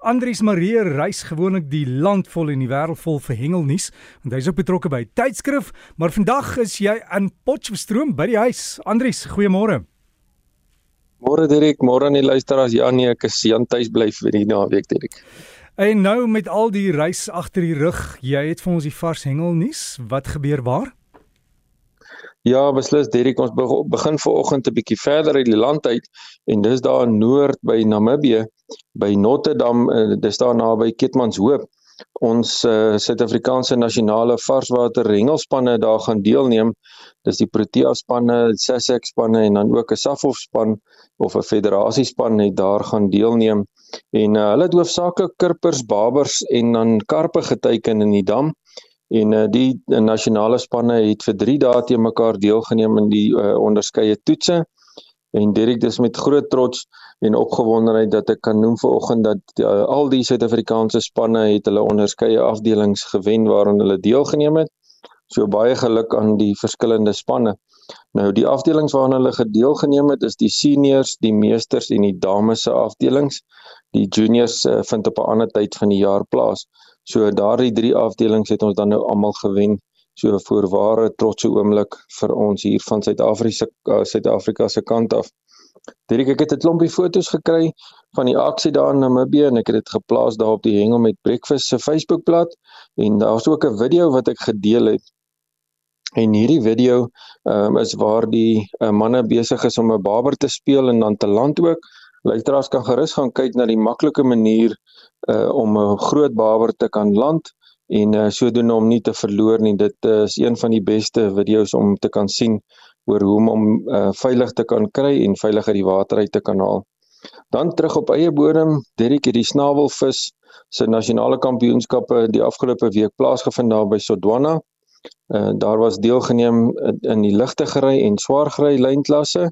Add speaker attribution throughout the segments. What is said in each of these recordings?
Speaker 1: Andries Marie reis gewoonlik die land vol en die wêreld vol vir hengelnuus, want hy's ook betrokke by tydskrif, maar vandag is jy in Potchefstroom by die huis. Andries, goeiemôre.
Speaker 2: Môre Dirk, môre aan die luisteraars. Ja nee, ek is Jan tuis bly vir die naweek Dirk.
Speaker 1: En nou met al die reis agter die rug, jy het vir ons die vars hengelnuus. Wat gebeur waar?
Speaker 2: Ja, beslis Dirk, ons begin vanoggend 'n bietjie verder uit die land uit en dis daar in noord by Namibië by Notterdam, uh, dis daar naby Keetmanshoop. Ons uh, Suid-Afrikaanse nasionale varswater hengelspanne daar gaan deelneem. Dis die Protea spanne, Sussex spanne en dan ook 'n Safhof span of 'n federasiespan het daar gaan deelneem. En uh, hulle het hoofsaaklik kirpers, babers en dan karpe geteken in die dam. En uh, die nasionale spanne het vir 3 dae te mekaar deelgeneem in die uh, onderskeie toetse. En Derek dis met groot trots en opgewondenheid dat ek kan noem vanoggend dat uh, al die Suid-Afrikaanse spanne het hulle onderskeie afdelings gewen waaraan hulle deelgeneem het. So baie geluk aan die verskillende spanne. Nou die afdelings waaraan hulle gedeelgeneem het is die seniors, die meesters en die dames se afdelings. Die juniors uh, vind op 'n ander tyd van die jaar plaas. So daardie drie afdelings het ons dan nou almal gewen so 'n voorware trotse oomblik vir ons hier van Suid-Afrika uh, Suid-Afrika se kant af. Dirk ek het 'n klompie foto's gekry van die aksie daar in Namibië en ek het dit geplaas daar op die Hengel met Breakfast se Facebookblad en daar's ook 'n video wat ek gedeel het. En hierdie video um, is waar die uh, manne besig is om 'n baber te speel en dan te land ook. Luisteraars kan gerus gaan kyk na die maklike manier uh, om 'n groot baber te kan land en uh, sodoende om nie te verloor nie. Dit uh, is een van die beste video's om te kan sien oor hoe om hom uh, veilig te kan kry en veilig uit die water uit te kan haal. Dan terug op eie bodem, Derrick het die snavelvis se nasionale kampioenskappe die afgelope week plaasgevind daar by Sodwana. Uh, daar was deelgeneem in die ligte gery en swaar gery lynklasse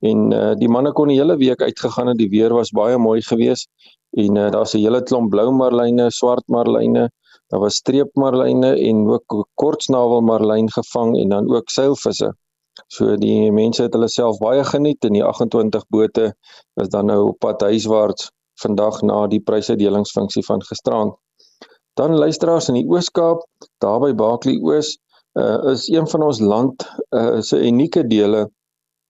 Speaker 2: en uh, die manne kon die hele week uitgegaan het die weer was baie mooi geweest en uh, daar's 'n hele klomp blou marline, swart marline, Daar was streepmarline en ook kortsnavelmarlyn gevang en dan ook seilvisse. So die mense het hulle self baie geniet en die 28 bote is dan nou op pad huiswaarts vandag na die prysdelingsfunksie van gisterand. Dan luisteraars in die Oos-Kaap, daar by Baaklie Oos, uh, is een van ons land uh, se unieke dele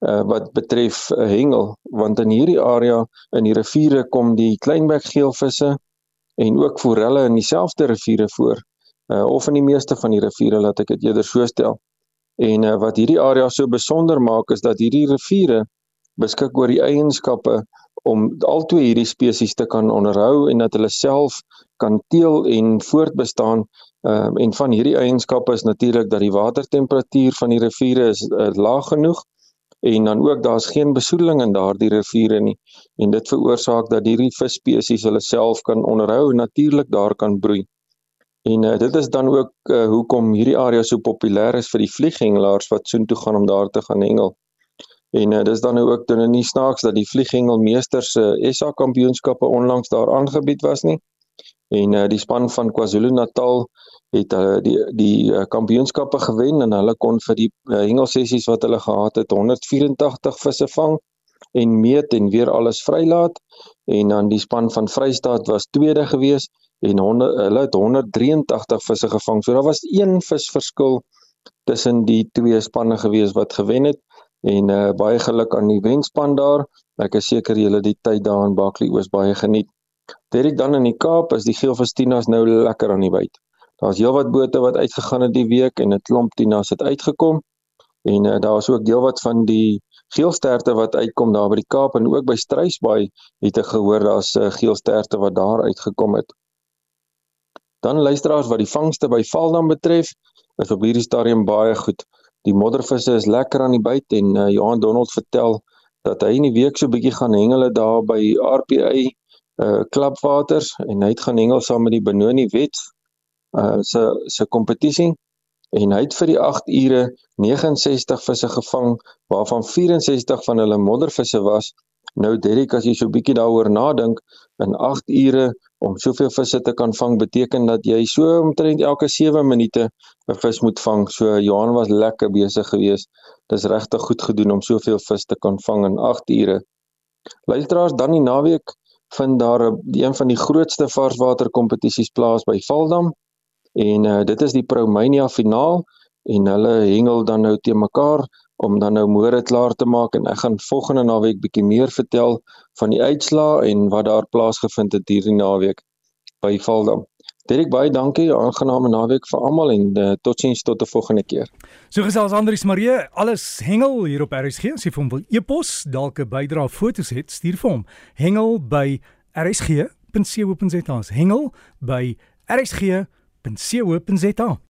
Speaker 2: uh, wat betref uh, hengel, want in hierdie area in die riviere kom die kleinbekgeelvisse en ook forelle in dieselfde riviere voor uh, of in die meeste van die riviere laat ek dit eerder so stel. En uh, wat hierdie area so besonder maak is dat hierdie riviere beskik oor die eienskappe om albei hierdie spesies te kan onderhou en dat hulle self kan teel en voortbestaan. Uh, en van hierdie eienskappe is natuurlik dat die watertemperatuur van die riviere is uh, laag genoeg en dan ook daar's geen besoedeling in daardie riviere nie en dit veroorsaak dat hierdie visspesies hulle self kan onderhou en natuurlik daar kan broei. En uh, dit is dan ook uh, hoekom hierdie area so populêr is vir die vlieghengelaars wat soontoe gaan om daar te gaan hengel. En uh, dis dan nou ook dan nie snaaks dat die vlieghengelmeesters se uh, SA kampioenskappe onlangs daar aangebied was nie. En uh, die span van KwaZulu-Natal het hulle uh, die die uh, kampioenskappe gewen en hulle kon vir die uh, hengelsessies wat hulle gehad het 184 visse vang en meet en weer alles vrylaat en dan die span van Vrystaat was tweede gewees en honde, hulle het 183 visse gevang. So daar was een vis verskil tussen die twee spanne gewees wat gewen het en uh, baie geluk aan die wenspan daar. Ek is seker julle die tyd daar in Baklie Oos baie geniet. Derek dan in die Kaap is die geelvistinas nou lekker aan die byt. Daar's heelwat bote wat uitgegaan het die week en 'n klomp tinas het uitgekom. En uh, daar is ook deelwat van die geelsterte wat uitkom daar by die Kaap en ook by Struisbaai het ek gehoor daar's 'n uh, geelsterte wat daar uitgekom het. Dan luisteraars wat die vangste by Valdam betref, is op hierdie stadium baie goed. Die moddervisse is lekker aan die byt en uh, Johan Donald vertel dat hy in die week so 'n bietjie gaan hengele daar by RPA uh klapwaters en hy het gaan hengel saam met die Benoni Wet uh se se kompetisie en hy het vir die 8 ure 69 visse gevang waarvan 64 van hulle moddervisse was. Nou Derek as jy so bietjie daaroor nadink, in 8 ure om soveel visse te kan vang beteken dat jy so omtrent elke 7 minute 'n vis moet vang. So Johan was lekker besig geweest. Dis regtig goed gedoen om soveel vis te kan vang in 8 ure. Luisteraars dan die naweek vind daar een van die grootste varswater kompetisies plaas by Valdam en uh, dit is die Promania finaal en hulle hengel dan nou te mekaar om dan nou môre klaar te maak en ek gaan volgende naweek bietjie meer vertel van die uitslae en wat daar plaasgevind het hierdie naweek by Valdam. Dirk baie dankie, aangename naweek vir almal en uh, totsiens tot 'n volgende keer.
Speaker 1: So gesels Andrius Marie, alles hengel hier op RSG. As jy vir hom wil e-pos, dalk 'n bydrae foto's het, stuur vir hom. Hengel by rsg.co.za. Hengel by rsg.co.za.